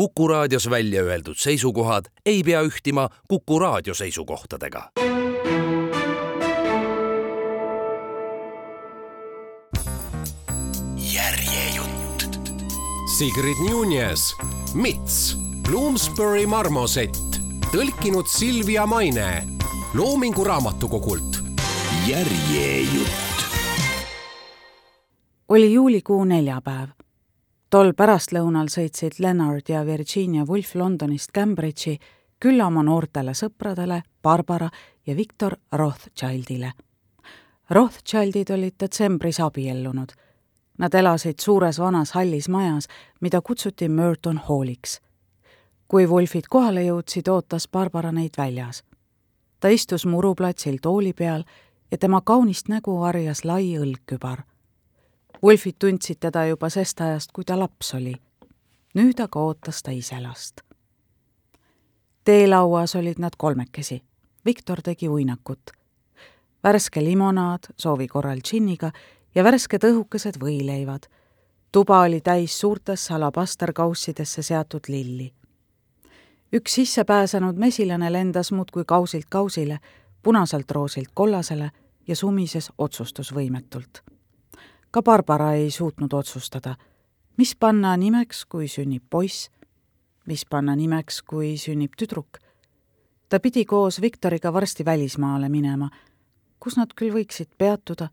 Kuku raadios välja öeldud seisukohad ei pea ühtima Kuku raadio seisukohtadega. järjejutt. Sigrid Nunez, Mits, Bloomsbury marmosett, tõlkinud Silvia Maine Loomingu Raamatukogult. järjejutt. oli juulikuu neljapäev. Tol pärastlõunal sõitsid Leonard ja Virginia Woolf Londonist Cambridge'i külla oma noortele sõpradele Barbara ja Victor Rothschildile. Rothschildid olid detsembris abiellunud. Nad elasid suures vanas hallis majas, mida kutsuti Merton Halliks. kui Wolfid kohale jõudsid, ootas Barbara neid väljas. ta istus muruplatsil tooli peal ja tema kaunist nägu varjas lai õlgkübar. Wolfid tundsid teda juba sest ajast, kui ta laps oli. nüüd aga ootas ta ise last. teelauas olid nad kolmekesi. Viktor tegi uinakut. värske limonaad soovi korral džinniga ja värsked õhukesed võileivad. tuba oli täis suurtesse alabasterkaussidesse seatud lilli. üks sissepääsenud mesilane lendas muudkui kausilt kausile, punaselt roosilt kollasele ja sumises otsustusvõimetult. Ka Barbara ei suutnud otsustada, mis panna nimeks, kui sünnib poiss, mis panna nimeks, kui sünnib tüdruk. ta pidi koos Viktoriga varsti välismaale minema, kus nad küll võiksid peatuda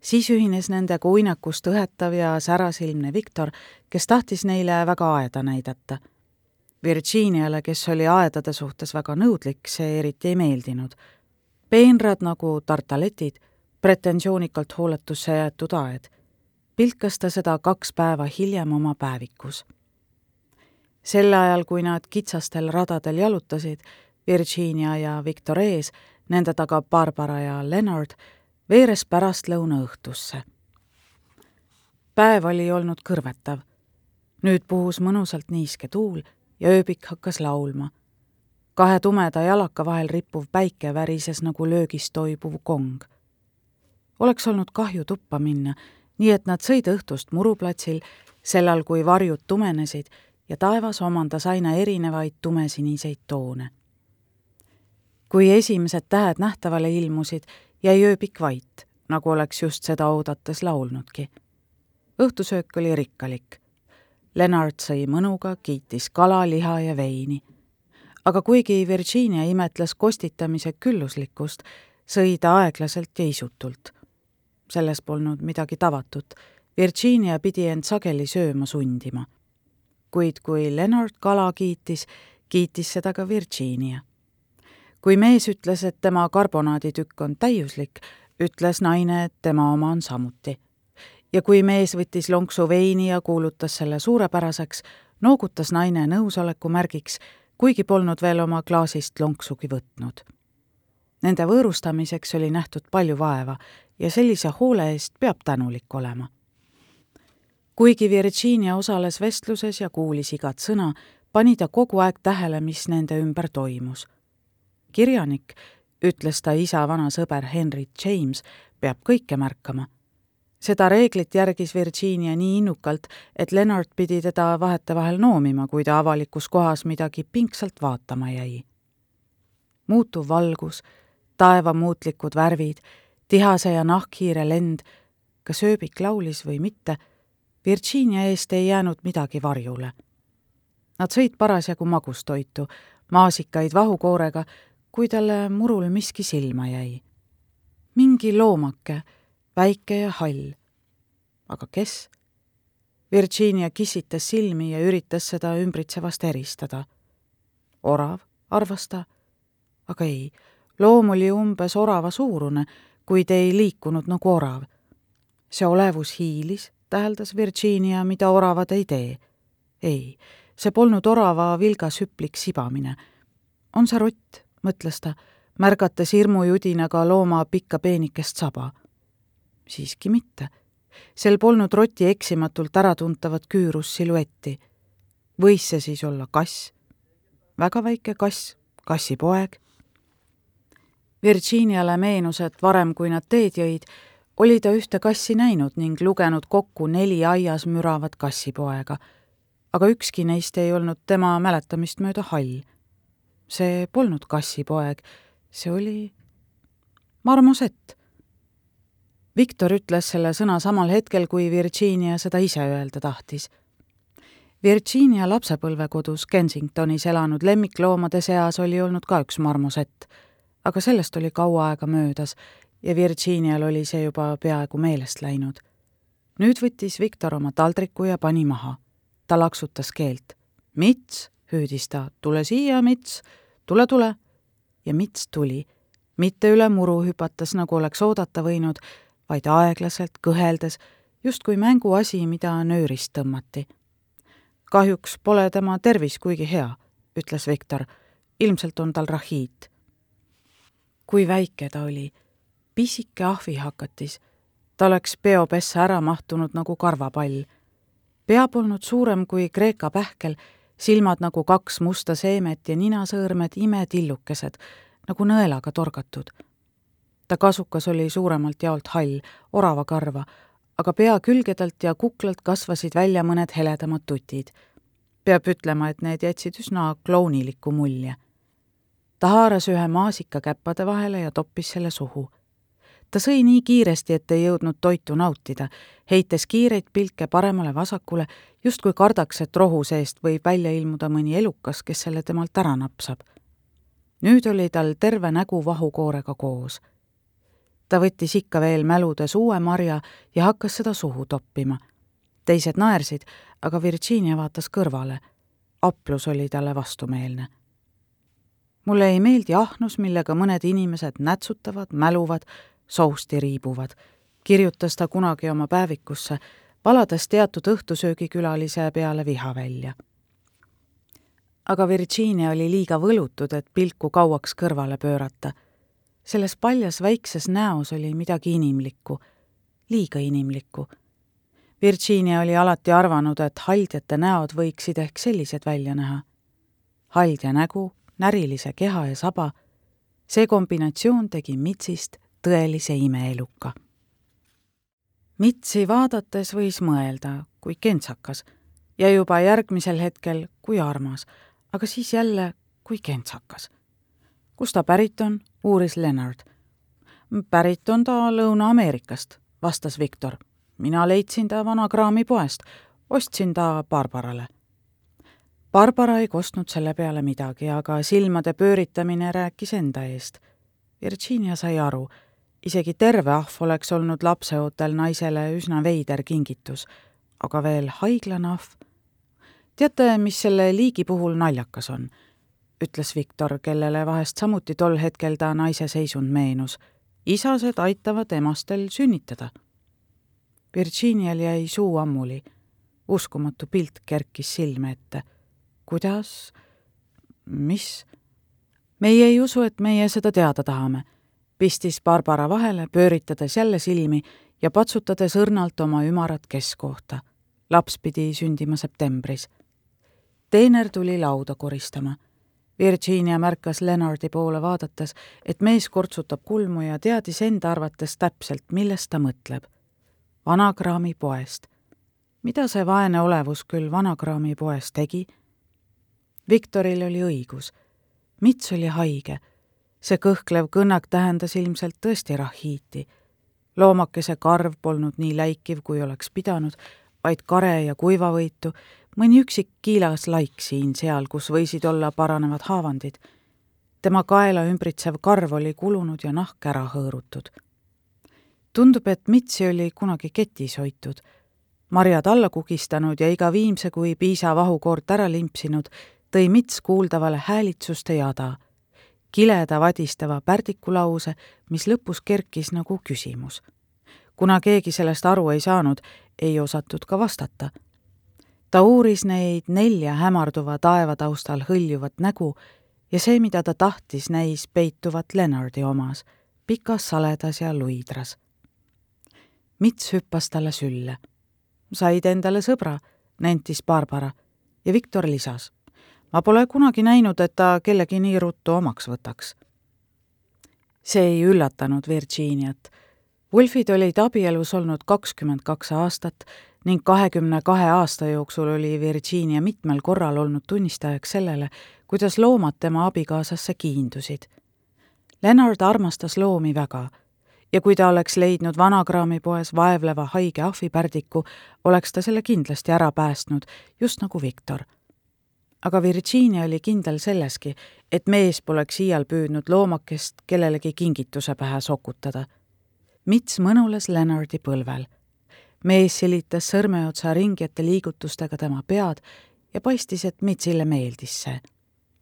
siis ühines nendega uinakust õhetav ja särasilmne Viktor, kes tahtis neile väga aeda näidata. Virginiale, kes oli aedade suhtes väga nõudlik, see eriti ei meeldinud. peenrad nagu tartaletid, pretensioonikalt hooletusse jäetud aed. pilkas ta seda kaks päeva hiljem oma päevikus. sel ajal, kui nad kitsastel radadel jalutasid, Virginia ja Victor ees, nende taga Barbara ja Leonard, veeres pärastlõuna õhtusse. päev oli olnud kõrvetav. nüüd puhus mõnusalt niiske tuul ja ööbik hakkas laulma. kahe tumeda jalaka vahel rippuv päike värises nagu löögist toibuv kong. Oleks olnud kahju tuppa minna, nii et nad sõid õhtust muruplatsil, sellal kui varjud tumenesid ja taevas omandas aina erinevaid tumesiniseid toone. kui esimesed tähed nähtavale ilmusid, jäi ööbik vait, nagu oleks just seda oodates laulnudki. õhtusöök oli rikkalik. Lennart sõi mõnuga, kiitis kala, liha ja veini. aga kuigi Virginia imetles kostitamise külluslikkust, sõi ta aeglaselt ja isutult. Selles polnud midagi tavatut. Virginia pidi end sageli sööma sundima. kuid kui Lennart kala kiitis, kiitis seda ka Virginia kui mees ütles, et tema karbonaaditükk on täiuslik, ütles naine, et tema oma on samuti. ja kui mees võttis lonksu veini ja kuulutas selle suurepäraseks, noogutas naine nõusoleku märgiks, kuigi polnud veel oma klaasist lonksugi võtnud. Nende võõrustamiseks oli nähtud palju vaeva ja sellise hoole eest peab tänulik olema. kuigi Virginia osales vestluses ja kuulis igat sõna, pani ta kogu aeg tähele, mis nende ümber toimus kirjanik, ütles ta isa vana sõber Henry James, peab kõike märkama. seda reeglit järgis Virginia nii innukalt, et Leonard pidi teda vahetevahel noomima, kui ta avalikus kohas midagi pingsalt vaatama jäi. muutuv valgus, taeva muutlikud värvid, tihase ja nahkhiire lend, kas ööbik laulis või mitte, Virginia eest ei jäänud midagi varjule. Nad sõid parasjagu magustoitu, maasikaid vahukoorega kui talle murul miski silma jäi. mingi loomake, väike ja hall. aga kes? Virginia kissitas silmi ja üritas seda ümbritsevast eristada. orav, arvas ta. aga ei, loom oli umbes orava suurune, kuid ei liikunud nagu orav. see olevus hiilis, täheldas Virginia, mida oravad ei tee. ei, see polnud orava vilgas hüplik sibamine. on see rott mõtles ta, märgates hirmujudinaga looma pikka peenikest saba. siiski mitte. sel polnud roti eksimatult äratuntavat küürussilhuetti. võis see siis olla kass? väga väike kass, kassipoeg. Virginiale meenus, et varem, kui nad teed jõid, oli ta ühte kassi näinud ning lugenud kokku neli aias müravat kassipoega. aga ükski neist ei olnud tema mäletamist mööda hall. see polnud kassipoeg, see oli marmosett. Viktor ütles selle sõna samal hetkel, kui Virginia seda ise öelda tahtis. Virginia lapsepõlvekodus Kensingtonis elanud lemmikloomade seas oli olnud ka üks marmosett, aga sellest oli kaua aega möödas ja Virginial oli see juba peaaegu meelest läinud. nüüd võttis Viktor oma taldriku ja pani maha. ta laksutas keelt. Mits, hüüdis ta, tule siia, Mits, tule, tule. ja Mits tuli, mitte üle muru hüpates, nagu oleks oodata võinud, vaid aeglaselt, kõheldes, justkui mänguasi, mida nöörist tõmmati. kahjuks pole tema tervis kuigi hea, ütles Viktor. ilmselt on tal rahiit. Kui väike ta oli pisike ahvihakatis. ta oleks peopessa ära mahtunud nagu karvapall. pea polnud suurem kui Kreeka pähkel, silmad nagu kaks musta seemet ja ninasõõrmed imetillukesed, nagu nõelaga torgatud. ta kasukas oli suuremalt jaolt hall, oravakarva, aga pea külgedelt ja kuklalt kasvasid välja mõned heledamad tutid. peab ütlema, et need jätsid üsna klouniliku mulje ta haaras ühe maasika käppade vahele ja toppis selle suhu ta sõi nii kiiresti, et ei jõudnud toitu nautida, heites kiireid pilke paremale-vasakule, justkui kardaks, et rohu seest võib välja ilmuda mõni elukas, kes selle temalt ära napsab. nüüd oli tal terve nägu vahukoorega koos. ta võttis ikka veel mäludes uue marja ja hakkas seda suhu toppima. teised naersid, aga Virginia vaatas kõrvale. aplus oli talle vastumeelne mulle ei meeldi ahnus, millega mõned inimesed nätsutavad, mäluvad sousti riibuvad, kirjutas ta kunagi oma päevikusse, valades teatud õhtusöögikülalise peale viha välja. aga Virginia oli liiga võlutud, et pilku kauaks kõrvale pöörata. selles paljas väikses näos oli midagi inimlikku, liiga inimlikku. Virginia oli alati arvanud, et haldjate näod võiksid ehk sellised välja näha. haldja nägu, närilise keha ja saba, see kombinatsioon tegi Mitsist tõelise imeeluka. Mitsi vaadates võis mõelda, kui kentsakas ja juba järgmisel hetkel, kui armas, aga siis jälle, kui kentsakas. kust ta pärit on, uuris Lennart. pärit on ta Lõuna-Ameerikast, vastas Viktor. mina leidsin ta vanakraami poest, ostsin ta Barbarale Barbara ei kostnud selle peale midagi, aga silmade pööritamine rääkis enda eest. Virginia sai aru, isegi terve ahv oleks olnud lapseootel naisele üsna veider kingitus, aga veel haiglanahv. teate, mis selle liigi puhul naljakas on? ütles Viktor, kellele vahest samuti tol hetkel ta naise seisund meenus. isased aitavad emastel sünnitada. Virginial jäi suu ammuli. uskumatu pilt kerkis silme ette. Kuidas? mis? meie ei usu, et meie seda teada tahame pistis Barbara vahele, pööritades jälle silmi ja patsutades õrnalt oma ümarat keskkohta. laps pidi sündima septembris. teener tuli lauda koristama. Virginia märkas Lennardi poole vaadates, et mees kortsutab kulmu ja teadis enda arvates täpselt, millest ta mõtleb. vanakraami poest. mida see vaene olevus küll vanakraami poes tegi? Viktoril oli õigus. Mits oli haige see kõhklev kõnnak tähendas ilmselt tõesti rahiiti. loomakese karv polnud nii läikiv, kui oleks pidanud, vaid kare ja kuivavõitu, mõni üksik kiilas laik siin-seal, kus võisid olla paranevad haavandid. tema kaela ümbritsev karv oli kulunud ja nahk ära hõõrutud. tundub, et Mitsi oli kunagi ketis hoitud, marjad alla kugistanud ja iga viimse kui piisa vahukoort ära limpsinud, tõi Mits kuuldavale häälitsuste jada kileda vadistava pärdikulause, mis lõpus kerkis nagu küsimus. kuna keegi sellest aru ei saanud, ei osatud ka vastata. ta uuris neid nelja hämarduva taeva taustal hõljuvat nägu ja see, mida ta tahtis, näis peituvat Lennardi omas, pikas saledas ja luidras. Mits hüppas talle sülle. said endale sõbra, nentis Barbara ja Viktor lisas ma pole kunagi näinud, et ta kellegi nii ruttu omaks võtaks. see ei üllatanud Virginiat. Wolfid olid abielus olnud kakskümmend kaks aastat, ning kahekümne kahe aasta jooksul oli Virginia mitmel korral olnud tunnistajaks sellele, kuidas loomad tema abikaasasse kiindusid. Leonard armastas loomi väga ja kui ta oleks leidnud vanakraamipoes vaevleva haige ahvipärdiku, oleks ta selle kindlasti ära päästnud, just nagu Viktor. Aga Virginia oli kindel selleski, et mees poleks iial püüdnud loomakest kellelegi kingituse pähe sokutada. Mits mõnules Leonardi põlvel. mees silitas sõrmeotsa ringjate liigutustega tema pead ja paistis, et Mitsile meeldis see.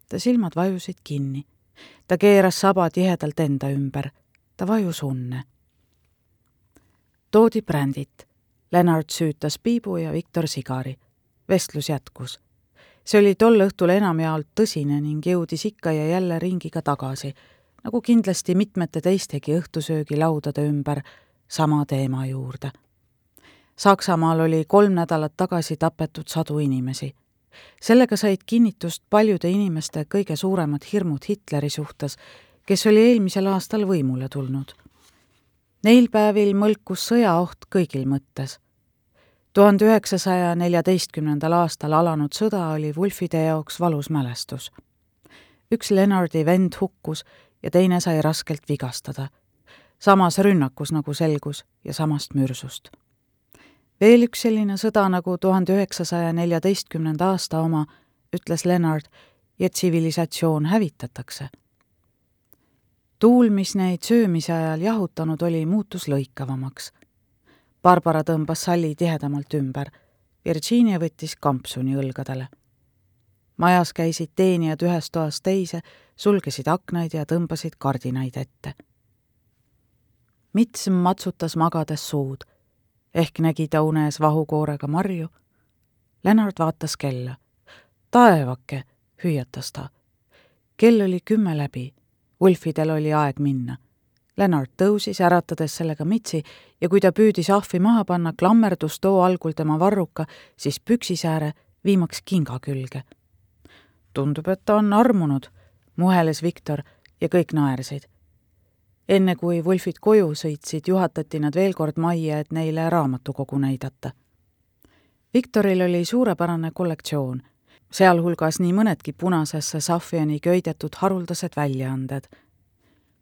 ta silmad vajusid kinni. ta keeras saba tihedalt enda ümber ta vajus unne. toodi brändit. Lennart süütas piibu ja Viktor sigari. vestlus jätkus. See oli tol õhtul enamjaolt tõsine ning jõudis ikka ja jälle ringiga tagasi, nagu kindlasti mitmete teistegi õhtusöögilaudade ümber sama teema juurde. Saksamaal oli kolm nädalat tagasi tapetud sadu inimesi sellega said kinnitust paljude inimeste kõige suuremad hirmud Hitleri suhtes kes oli eelmisel aastal võimule tulnud. Neil päevil mõlkus sõjaoht kõigil mõttes. Tuhande üheksasaja neljateistkümnendal aastal alanud sõda oli Wulfide jaoks valus mälestus. üks Lennardi vend hukkus ja teine sai raskelt vigastada. samas rünnakus, nagu selgus, ja samast mürsust. veel üks selline sõda nagu tuhande üheksasaja neljateistkümnenda aasta oma, ütles Lennart, ja tsivilisatsioon hävitatakse tuul, mis neid söömise ajal jahutanud oli, muutus lõikavamaks. Barbara tõmbas salli tihedamalt ümber. Virginia võttis kampsuni õlgadele. majas käisid teenijad ühest toast teise, sulgesid aknaid ja tõmbasid kardinaid ette. Mits matsutas magades suud. ehk nägi ta unes vahukoorega marju. Lennart vaatas kella. taevake, hüüatas ta. kell oli kümme läbi Ulfidel oli aeg minna. Lennart tõusis, äratades sellega Mitsi, ja kui ta püüdis ahvi maha panna, klammerdus too algul tema varruka, siis püksisääre, viimaks kinga külge. tundub, et ta on armunud, muheles Viktor ja kõik naersid. enne kui Wolfid koju sõitsid, juhatati nad veel kord majja, et neile raamatukogu näidata. Viktoril oli suurepärane kollektsioon sealhulgas nii mõnedki punasesse saffiani köidetud haruldased väljaanded.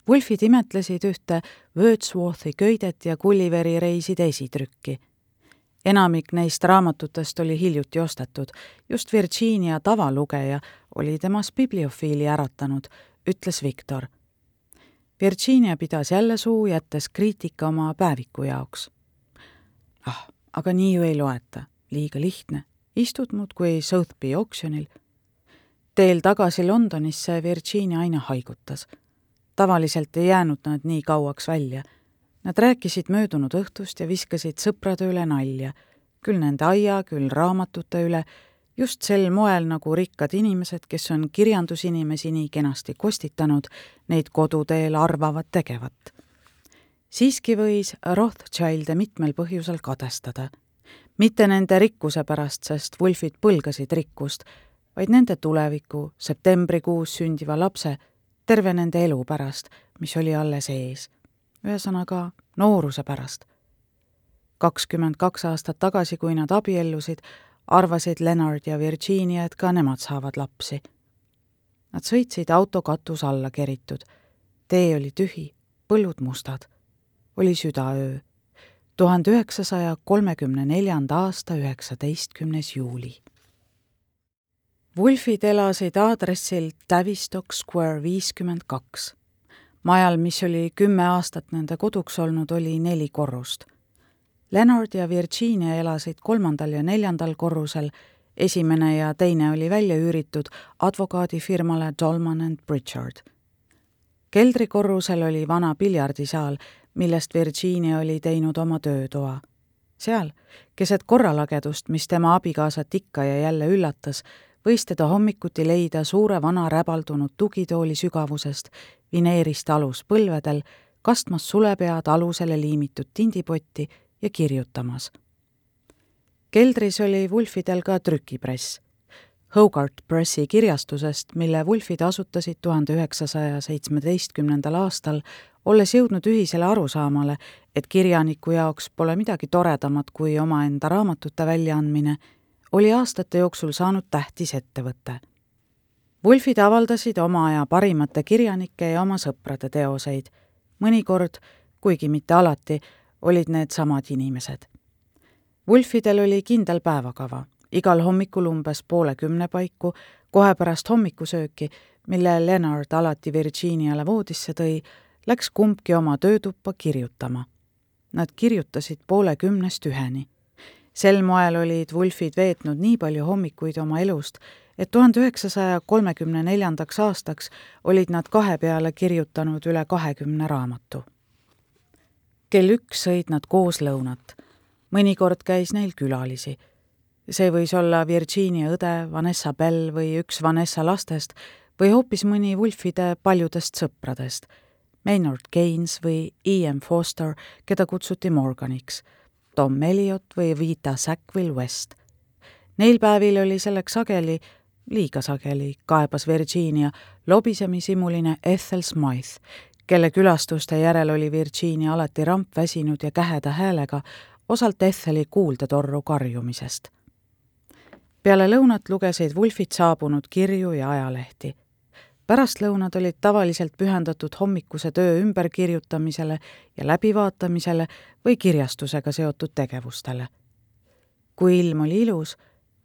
Wolfid imetlesid ühte Wordsworthi köidet ja Gulliveri reiside esitrükki. enamik neist raamatutest oli hiljuti ostetud, just Virginia tavalugeja oli temas bibliofiili äratanud, ütles Viktor. Virginia pidas jälle suu, jättes kriitika oma päeviku jaoks. ah, aga nii ju ei loeta, liiga lihtne istud muudkui Southby oksjonil. teel tagasi Londonisse Virginia aina haigutas. Tavaliselt ei jäänud nad nii kauaks välja. Nad rääkisid möödunud õhtust ja viskasid sõprade üle nalja, küll nende aia, küll raamatute üle, just sel moel, nagu rikkad inimesed, kes on kirjandusinimesi nii kenasti kostitanud, neid koduteel arvavad tegevat. siiski võis Rothschilde mitmel põhjusel kadestada mitte nende rikkuse pärast, sest Wolfid põlgasid rikkust, vaid nende tuleviku, septembrikuus sündiva lapse, terve nende elu pärast, mis oli alles ees. ühesõnaga, nooruse pärast. kakskümmend kaks aastat tagasi, kui nad abiellusid, arvasid Leonard ja Virginia, et ka nemad saavad lapsi. Nad sõitsid auto katus alla keritud. tee oli tühi, põllud mustad. oli südaöö tuhande üheksasaja kolmekümne neljanda aasta üheksateistkümnes juuli. Wolfid elasid aadressil Tavistock Square viiskümmend kaks. majal, mis oli kümme aastat nende koduks olnud, oli neli korrust. Leonard ja Virginia elasid kolmandal ja neljandal korrusel, esimene ja teine oli välja üüritud advokaadifirmale Dolman and Pritchard. keldrikorrusel oli vana piljardisaal, millest Virginia oli teinud oma töötoa. seal, keset korralagedust, mis tema abikaasat ikka ja jälle üllatas, võis teda hommikuti leida suure vana räbaldunud tugitooli sügavusest vineerist alus põlvedel, kastmas sulepead alusele liimitud tindipotti ja kirjutamas. keldris oli Wulfidel ka trükipress Hogarth Pressi kirjastusest, mille Wulfid asutasid tuhande üheksasaja seitsmeteistkümnendal aastal, olles jõudnud ühisele arusaamale, et kirjaniku jaoks pole midagi toredamat kui omaenda raamatute väljaandmine, oli aastate jooksul saanud tähtis ettevõte. Wolfid avaldasid oma aja parimate kirjanike ja oma sõprade teoseid. mõnikord, kuigi mitte alati, olid need samad inimesed. Wolfidel oli kindel päevakava, igal hommikul umbes poole kümne paiku, kohe pärast hommikusööki, mille Leonard alati Virginiale voodisse tõi, läks kumbki oma töötuppa kirjutama. Nad kirjutasid poole kümnest üheni. Sel moel olid Wolfid veetnud nii palju hommikuid oma elust, et tuhande üheksasaja kolmekümne neljandaks aastaks olid nad kahe peale kirjutanud üle kahekümne raamatu. kell üks sõid nad koos lõunat. mõnikord käis neil külalisi. see võis olla Virginia õde Vanessa Bell või üks Vanessa lastest või hoopis mõni Wolfide paljudest sõpradest Maynard Keynes või Ian Foster, keda kutsuti Morganiks, Tom Elliot või Vita Sackville West. Neil päevil oli selleks sageli, liiga sageli, kaebas Virginia, lobisemisimuline Ethel Smythe, kelle külastuste järel oli Virginia alati rampväsinud ja käheda häälega, osalt Etheli kuuldetorru karjumisest. peale lõunat lugesid Wolfid saabunud kirju ja ajalehti pärastlõunad olid tavaliselt pühendatud hommikuse töö ümberkirjutamisele ja läbivaatamisele või kirjastusega seotud tegevustele. kui ilm oli ilus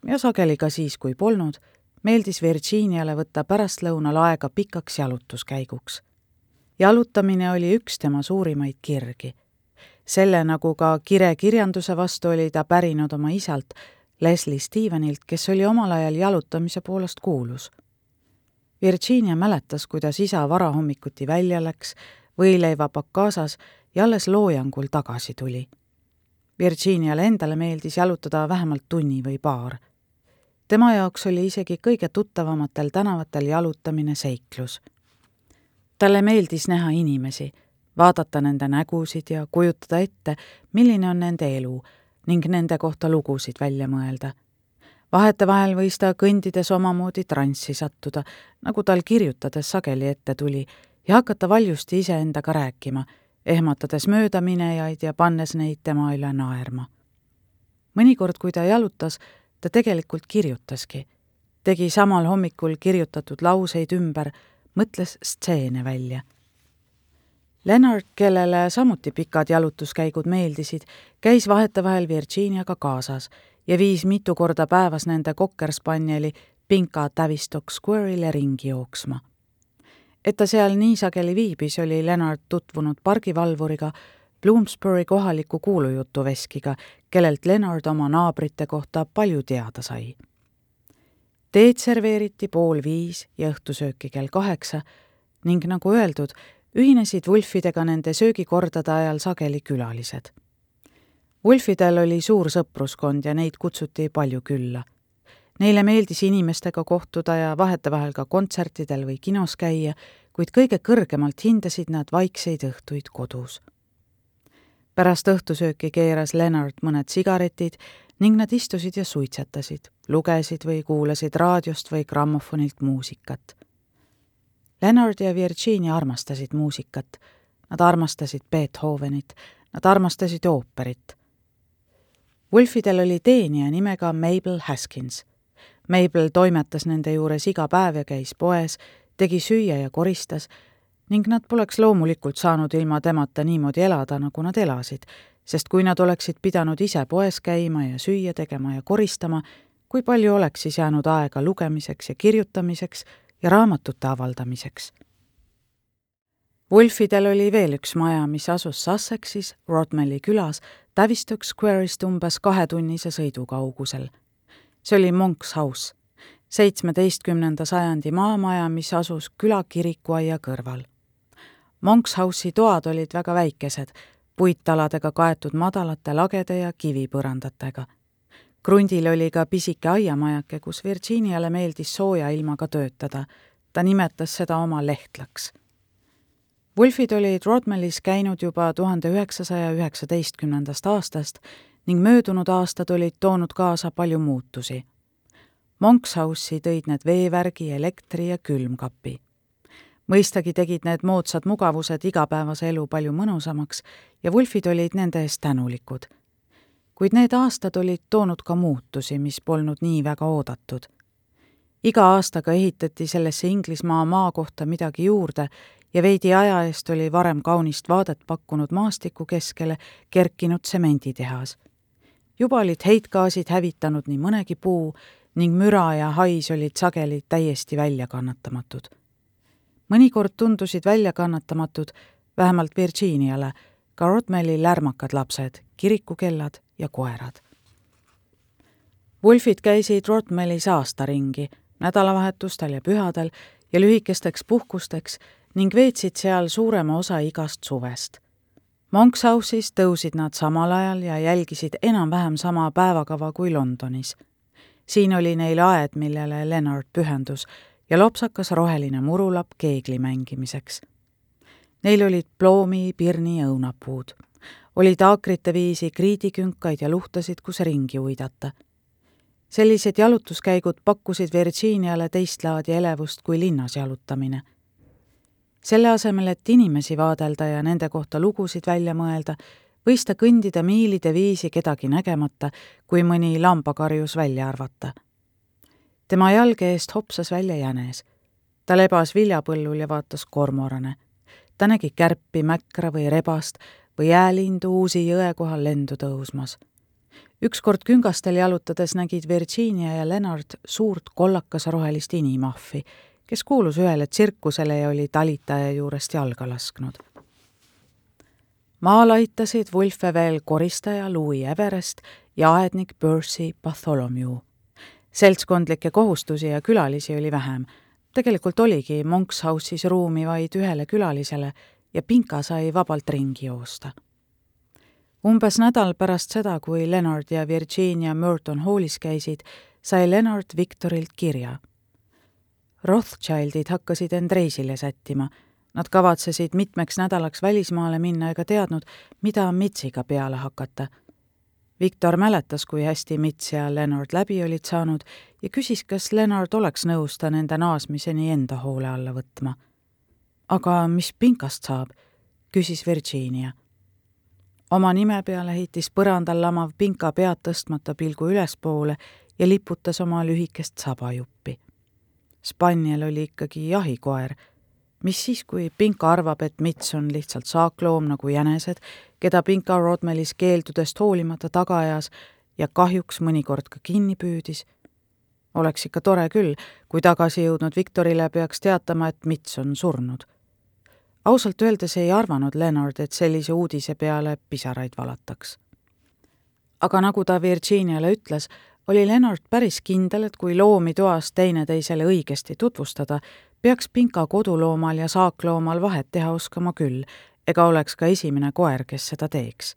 ja sageli ka siis, kui polnud, meeldis Virginiale võtta pärastlõunal aega pikaks jalutuskäiguks. jalutamine oli üks tema suurimaid kirgi. selle, nagu ka kire kirjanduse vastu, oli ta pärinud oma isalt, Leslie Stevenilt, kes oli omal ajal jalutamise poolest kuulus Virginia mäletas, kuidas isa varahommikuti välja läks, võileivapakk kaasas ja alles loojangul tagasi tuli. Virginiale endale meeldis jalutada vähemalt tunni või paar. tema jaoks oli isegi kõige tuttavamatel tänavatel jalutamine seiklus. talle meeldis näha inimesi, vaadata nende nägusid ja kujutada ette, milline on nende elu ning nende kohta lugusid välja mõelda vahetevahel võis ta kõndides omamoodi transsi sattuda, nagu tal kirjutades sageli ette tuli, ja hakata valjusti iseendaga rääkima, ehmatades möödaminejaid ja pannes neid tema üle naerma. mõnikord, kui ta jalutas, ta tegelikult kirjutaski. tegi samal hommikul kirjutatud lauseid ümber, mõtles stseene välja Lennart, kellele samuti pikad jalutuskäigud meeldisid, käis vahetevahel Virginiaga kaasas ja viis mitu korda päevas nende kokkerspanieli Pinka Tavistock Square'ile ringi jooksma. et ta seal nii sageli viibis, oli Lennart tutvunud pargivalvuriga, Bloomsbury kohaliku kuulujutuveskiga, kellelt Lennart oma naabrite kohta palju teada sai. teed serveeriti pool viis ja õhtusööki kell kaheksa ning nagu öeldud, ühinesid Wulfidega nende söögikordade ajal sageli külalised Wolfidel oli suur sõpruskond ja neid kutsuti palju külla. Neile meeldis inimestega kohtuda ja vahetevahel ka kontsertidel või kinos käia, kuid kõige kõrgemalt hindasid nad vaikseid õhtuid kodus. pärast õhtusööki keeras Lennart mõned sigaretid ning nad istusid ja suitsetasid, lugesid või kuulasid raadiost või grammofonilt muusikat. Lennart ja Virginia armastasid muusikat, nad armastasid Beethovenit, nad armastasid ooperit Wolfidel oli teenija nimega Mabel Haskins. Mabel toimetas nende juures iga päev ja käis poes, tegi süüa ja koristas ning nad poleks loomulikult saanud ilma temata niimoodi elada, nagu nad elasid, sest kui nad oleksid pidanud ise poes käima ja süüa tegema ja koristama, kui palju oleks siis jäänud aega lugemiseks ja kirjutamiseks ja raamatute avaldamiseks Wolfidel oli veel üks maja, mis asus Sussexis, Rodmeli külas, Tavistock Square'ist umbes kahetunnise sõidu kaugusel. see oli Monk's House, seitsmeteistkümnenda sajandi maamaja, mis asus küla kirikuaia kõrval. Monk's House'i toad olid väga väikesed, puittaladega kaetud madalate lagede ja kivipõrandatega. krundil oli ka pisike aiamajake, kus Virginiale meeldis sooja ilmaga töötada. ta nimetas seda oma lehtlaks Wolfid olid Rodmelis käinud juba tuhande üheksasaja üheksateistkümnendast aastast ning möödunud aastad olid toonud kaasa palju muutusi. Monks House'i tõid need veevärgi, elektri ja külmkapi. mõistagi tegid need moodsad mugavused igapäevase elu palju mõnusamaks ja Wolfid olid nende eest tänulikud. kuid need aastad olid toonud ka muutusi, mis polnud nii väga oodatud. iga aastaga ehitati sellesse Inglismaa maa kohta midagi juurde ja veidi aja eest oli varem kaunist vaadet pakkunud maastiku keskele kerkinud tsemenditehas. juba olid heitgaasid hävitanud nii mõnegi puu ning müra ja hais olid sageli täiesti väljakannatamatud. mõnikord tundusid väljakannatamatud, vähemalt Virginiale, ka Rodmeli lärmakad lapsed, kirikukellad ja koerad. Wolfid käisid Rodmelis aastaringi, nädalavahetustel ja pühadel ja lühikesteks puhkusteks ning veetsid seal suurema osa igast suvest. Monks House'is tõusid nad samal ajal ja jälgisid enam-vähem sama päevakava kui Londonis. siin oli neil aed, millele Leonard pühendus ja lopsakas roheline murulapp keegli mängimiseks. Neil olid ploomi, pirni ja õunapuud. oli taakrite viisi kriidikünkaid ja luhtasid, kus ringi uidata. sellised jalutuskäigud pakkusid Virginiale teist laadi elevust kui linnas jalutamine selle asemel, et inimesi vaadelda ja nende kohta lugusid välja mõelda, võis ta kõndida miilide viisi kedagi nägemata, kui mõni lambakarjus välja arvata. tema jalge eest hopsas välja jänes. ta lebas viljapõllul ja vaatas kormorane. ta nägi kärpi, mäkra või rebast või jäälindu uusi jõe kohal lendu tõusmas. ükskord küngastel jalutades nägid Virginia ja Leonard suurt kollakas-rohelist inimahvi kes kuulus ühele tsirkusele ja oli talitaja juurest jalga lasknud. maal aitasid Wolfe veel koristaja Louis Everest ja aednik Percy Bartholomew. seltskondlikke kohustusi ja külalisi oli vähem. tegelikult oligi Monks House'is ruumi vaid ühele külalisele ja Pinka sai vabalt ringi joosta umbes nädal pärast seda, kui Leonard ja Virginia Merton Hallis käisid, sai Leonard Victorilt kirja Rothschildid hakkasid end reisile sättima. Nad kavatsesid mitmeks nädalaks välismaale minna ega teadnud, mida Mitsiga peale hakata. Viktor mäletas, kui hästi Mits ja Leonard läbi olid saanud ja küsis, kas Leonard oleks nõus ta nende naasmiseni enda hoole alla võtma. aga mis Pinkast saab? küsis Virginia. oma nime peale heitis põrandal lamav Pinka pead tõstmata pilgu ülespoole ja liputas oma lühikest sabajuppi Spaniel oli ikkagi jahikoer. mis siis, kui Pinka arvab, et Mits on lihtsalt saakloom nagu jänesed, keda Pinka Rodmelis keeldudest hoolimata taga ajas ja kahjuks mõnikord ka kinni püüdis? oleks ikka tore küll, kui tagasi jõudnud Viktorile peaks teatama, et Mits on surnud. ausalt öeldes ei arvanud Leonard, et sellise uudise peale pisaraid valataks. aga nagu ta Virginiale ütles, oli Lennart päris kindel, et kui loomi toas teineteisele õigesti tutvustada, peaks Pinka koduloomal ja saakloomal vahet teha oskama küll, ega oleks ka esimene koer, kes seda teeks.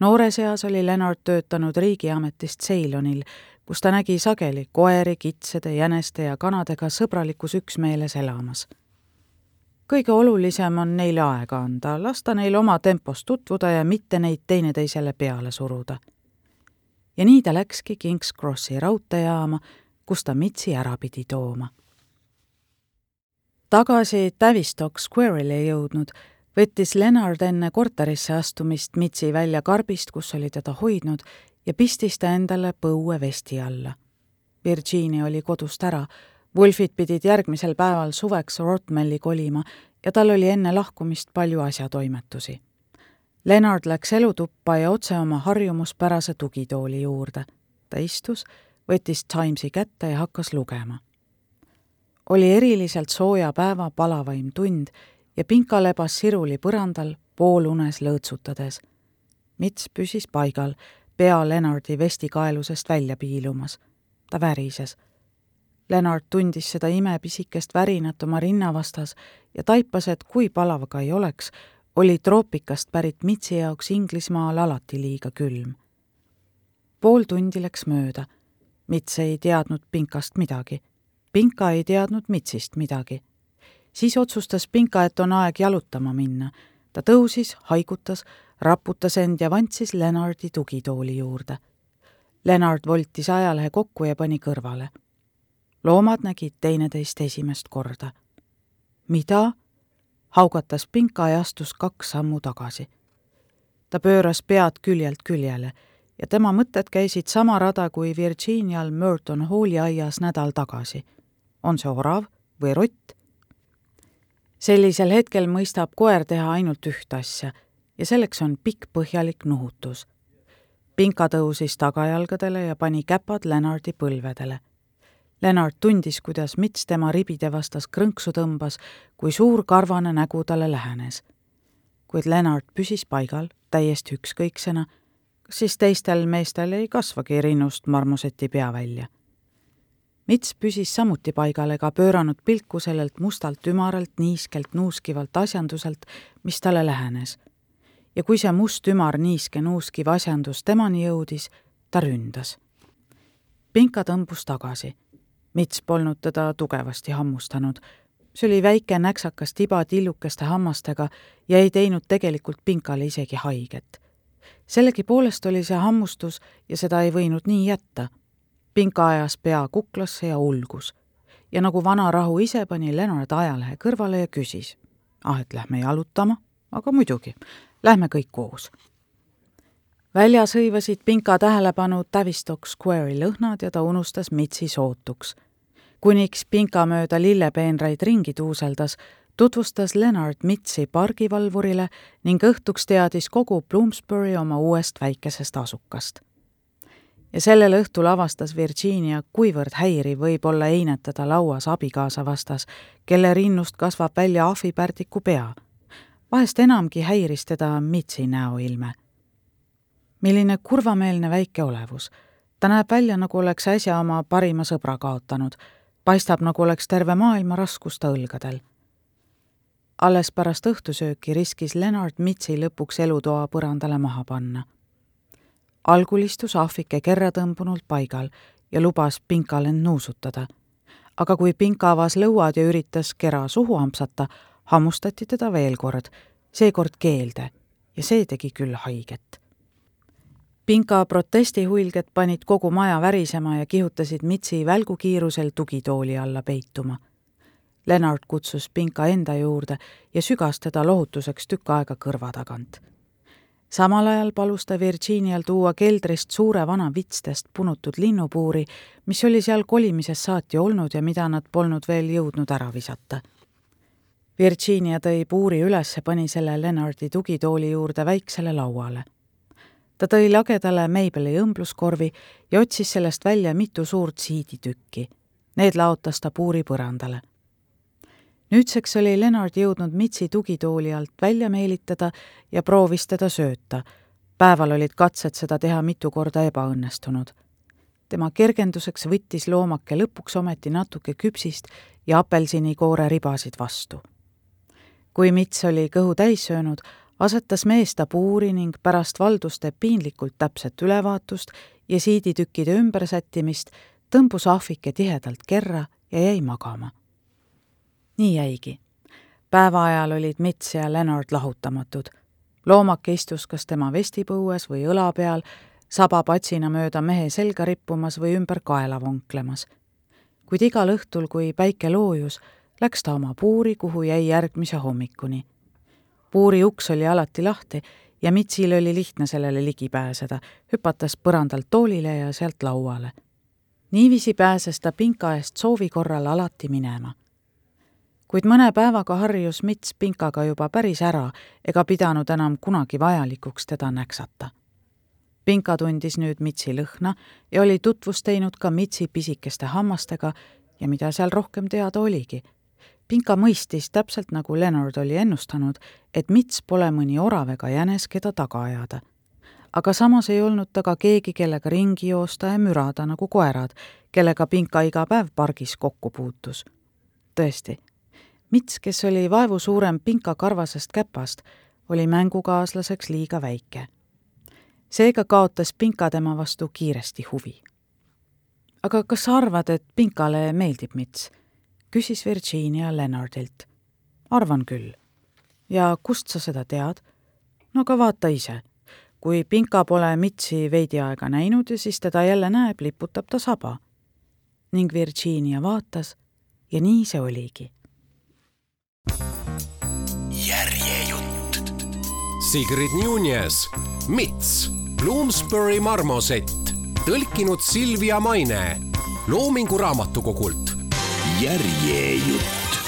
noores eas oli Lennart töötanud riigiametist Ceylonil, kus ta nägi sageli koeri, kitsede, jäneste ja kanadega sõbralikus üksmeeles elamas. kõige olulisem on neile aega anda, lasta neil oma tempos tutvuda ja mitte neid teineteisele peale suruda ja nii ta läkski King's Crossi raudteejaama, kus ta Mitsi ära pidi tooma. tagasi Tavistock Square'ile jõudnud, võttis Leonard enne korterisse astumist Mitsi välja karbist, kus oli teda hoidnud, ja pistis ta endale põue vesti alla. Virginia oli kodust ära, Wolfid pidid järgmisel päeval suveks Rotmelli kolima ja tal oli enne lahkumist palju asjatoimetusi Lennart läks elutuppa ja otse oma harjumuspärase tugitooli juurde. ta istus, võttis Timesi kätte ja hakkas lugema. oli eriliselt sooja päeva palavaim tund ja Pinka lebas siruli põrandal poolunes lõõtsutades. Mits püsis paigal, pea Lennarti vestikaelusest välja piilumas. ta värises. Lennart tundis seda imepisikest värinat oma rinna vastas ja taipas, et kui palav ka ei oleks, oli troopikast pärit Mitsi jaoks Inglismaal alati liiga külm. pool tundi läks mööda. Mits ei teadnud Pinkast midagi. Pinka ei teadnud Mitsist midagi. siis otsustas Pinka, et on aeg jalutama minna. ta tõusis, haigutas, raputas end ja vantsis Lennardi tugitooli juurde. Lennart voltis ajalehe kokku ja pani kõrvale. loomad nägid teineteist esimest korda. mida? Haugatas Pinka ja astus kaks sammu tagasi. ta pööras pead küljelt küljele ja tema mõtted käisid sama rada kui Virginial Merton Halli aias nädal tagasi. on see orav või rott? sellisel hetkel mõistab koer teha ainult ühte asja ja selleks on pikk põhjalik nuhutus. Pinka tõusis tagajalgadele ja pani käpad Lennardi põlvedele. Lennart tundis, kuidas mits tema ribide vastas krõnksu tõmbas, kui suur karvane nägu talle lähenes. kuid Lennart püsis paigal täiesti ükskõiksena siis teistel meestel ei kasvagi rinnust marmoseti pea välja. Mits püsis samuti paigal ega pööranud pilku sellelt mustalt ümaralt, niiskelt nuuskivalt asjanduselt, mis talle lähenes. ja kui see must ümar niiske nuuskiv asjandus temani jõudis, ta ründas. Pinka tõmbus tagasi. Mits polnud teda tugevasti hammustanud. see oli väike näksakas tiba tillukeste hammastega ja ei teinud tegelikult Pinkale isegi haiget sellegipoolest oli see hammustus ja seda ei võinud nii jätta. Pinka ajas pea kuklasse ja ulgus. ja nagu vana rahu ise, pani Lennart ajalehe kõrvale ja küsis. ah, et lähme jalutama? aga muidugi, lähme kõik koos. väljas hõivasid Pinka tähelepanu Tavistock Square'i lõhnad ja ta unustas Mitsi sootuks. Kuniks Pinka mööda lillepeenraid ringi tuuseldas, tutvustas Leonard Mitsi pargivalvurile ning õhtuks teadis kogu Bloomsbury oma uuest väikesest asukast. ja sellel õhtul avastas Virginia, kuivõrd häiriv võib olla einetada lauas abikaasa vastas, kelle rinnust kasvab välja ahvipärdiku pea. vahest enamgi häiris teda Mitsi näoilme. milline kurvameelne väike olevus. ta näeb välja, nagu oleks äsja oma parima sõbra kaotanud. Paistab, nagu oleks terve maailma raskus ta õlgadel alles pärast õhtusööki riskis Lennart Mitsi lõpuks elutoa põrandale maha panna. algul istus ahvike kerra tõmbunult paigal ja lubas Pinkal end nuusutada. aga kui Pinka avas lõuad ja üritas kera suhu ampsata, hammustati teda veel kord, seekord keelde ja see tegi küll haiget. Pinka protestihuilged panid kogu maja värisema ja kihutasid Mitsi välgukiirusel tugitooli alla peituma Lennart kutsus Pinka enda juurde ja sügas teda lohutuseks tükk aega kõrva tagant. samal ajal palus ta Virginial tuua keldrist suure vana vitstest punutud linnupuuri, mis oli seal kolimisest saati olnud ja mida nad polnud veel jõudnud ära visata. Virginia tõi puuri üles ja pani selle Lennardi tugitooli juurde väiksele lauale ta tõi lagedale Maybeli õmbluskorvi ja otsis sellest välja mitu suurt siiditükki. Need laotas ta puuri põrandale nüüdseks oli Lennart jõudnud Mitsi tugitooli alt välja meelitada ja proovis teda sööta. päeval olid katsed seda teha mitu korda ebaõnnestunud. tema kergenduseks võttis loomake lõpuks ometi natuke küpsist ja apelsinikoore ribasid vastu. kui Mits oli kõhu täis söönud, asetas mees ta puuri ning pärast valduste piinlikult täpset ülevaatust ja siiditükkide ümbersättimist tõmbus ahvike tihedalt kerra ja jäi magama nii jäigi. päeva ajal olid Mits ja Leonard lahutamatud. loomake istus kas tema vestipõues või õla peal, saba patsina mööda mehe selga rippumas või ümber kaela vonklemas. kuid igal õhtul, kui päike loojus, läks ta oma puuri, kuhu jäi järgmise hommikuni. Puuri uks oli alati lahti ja Mitsil oli lihtne sellele ligi pääseda, hüpates põrandalt toolile ja sealt lauale. niiviisi pääses ta pinka eest soovi korral alati minema kuid mõne päevaga harjus Mits Pinkaga juba päris ära ega pidanud enam kunagi vajalikuks teda näksata. Pinka tundis nüüd Mitsi lõhna ja oli tutvust teinud ka Mitsi pisikeste hammastega ja mida seal rohkem teada oligi. Pinka mõistis, täpselt nagu Leonard oli ennustanud, et Mits pole mõni orav ega jänes, keda taga ajada. aga samas ei olnud ta ka keegi, kellega ringi joosta ja mürada nagu koerad, kellega Pinka iga päev pargis kokku puutus. tõesti Mits, kes oli vaevu suurem pinkakarvasest käpast, oli mängukaaslaseks liiga väike. seega kaotas Pinka tema vastu kiiresti huvi. aga kas sa arvad, et Pinkale meeldib Mits? küsis Virginia Lennardilt. arvan küll. ja kust sa seda tead? no aga vaata ise. kui Pinka pole Mitsi veidi aega näinud ja siis teda jälle näeb, liputab ta saba. ning Virginia vaatas ja nii see oligi. järjejutt. Sigrid Nunes, Mits, Bloomsbury marmosett, tõlkinud Silvia Maine, Loomingu Raamatukogult järjejutt.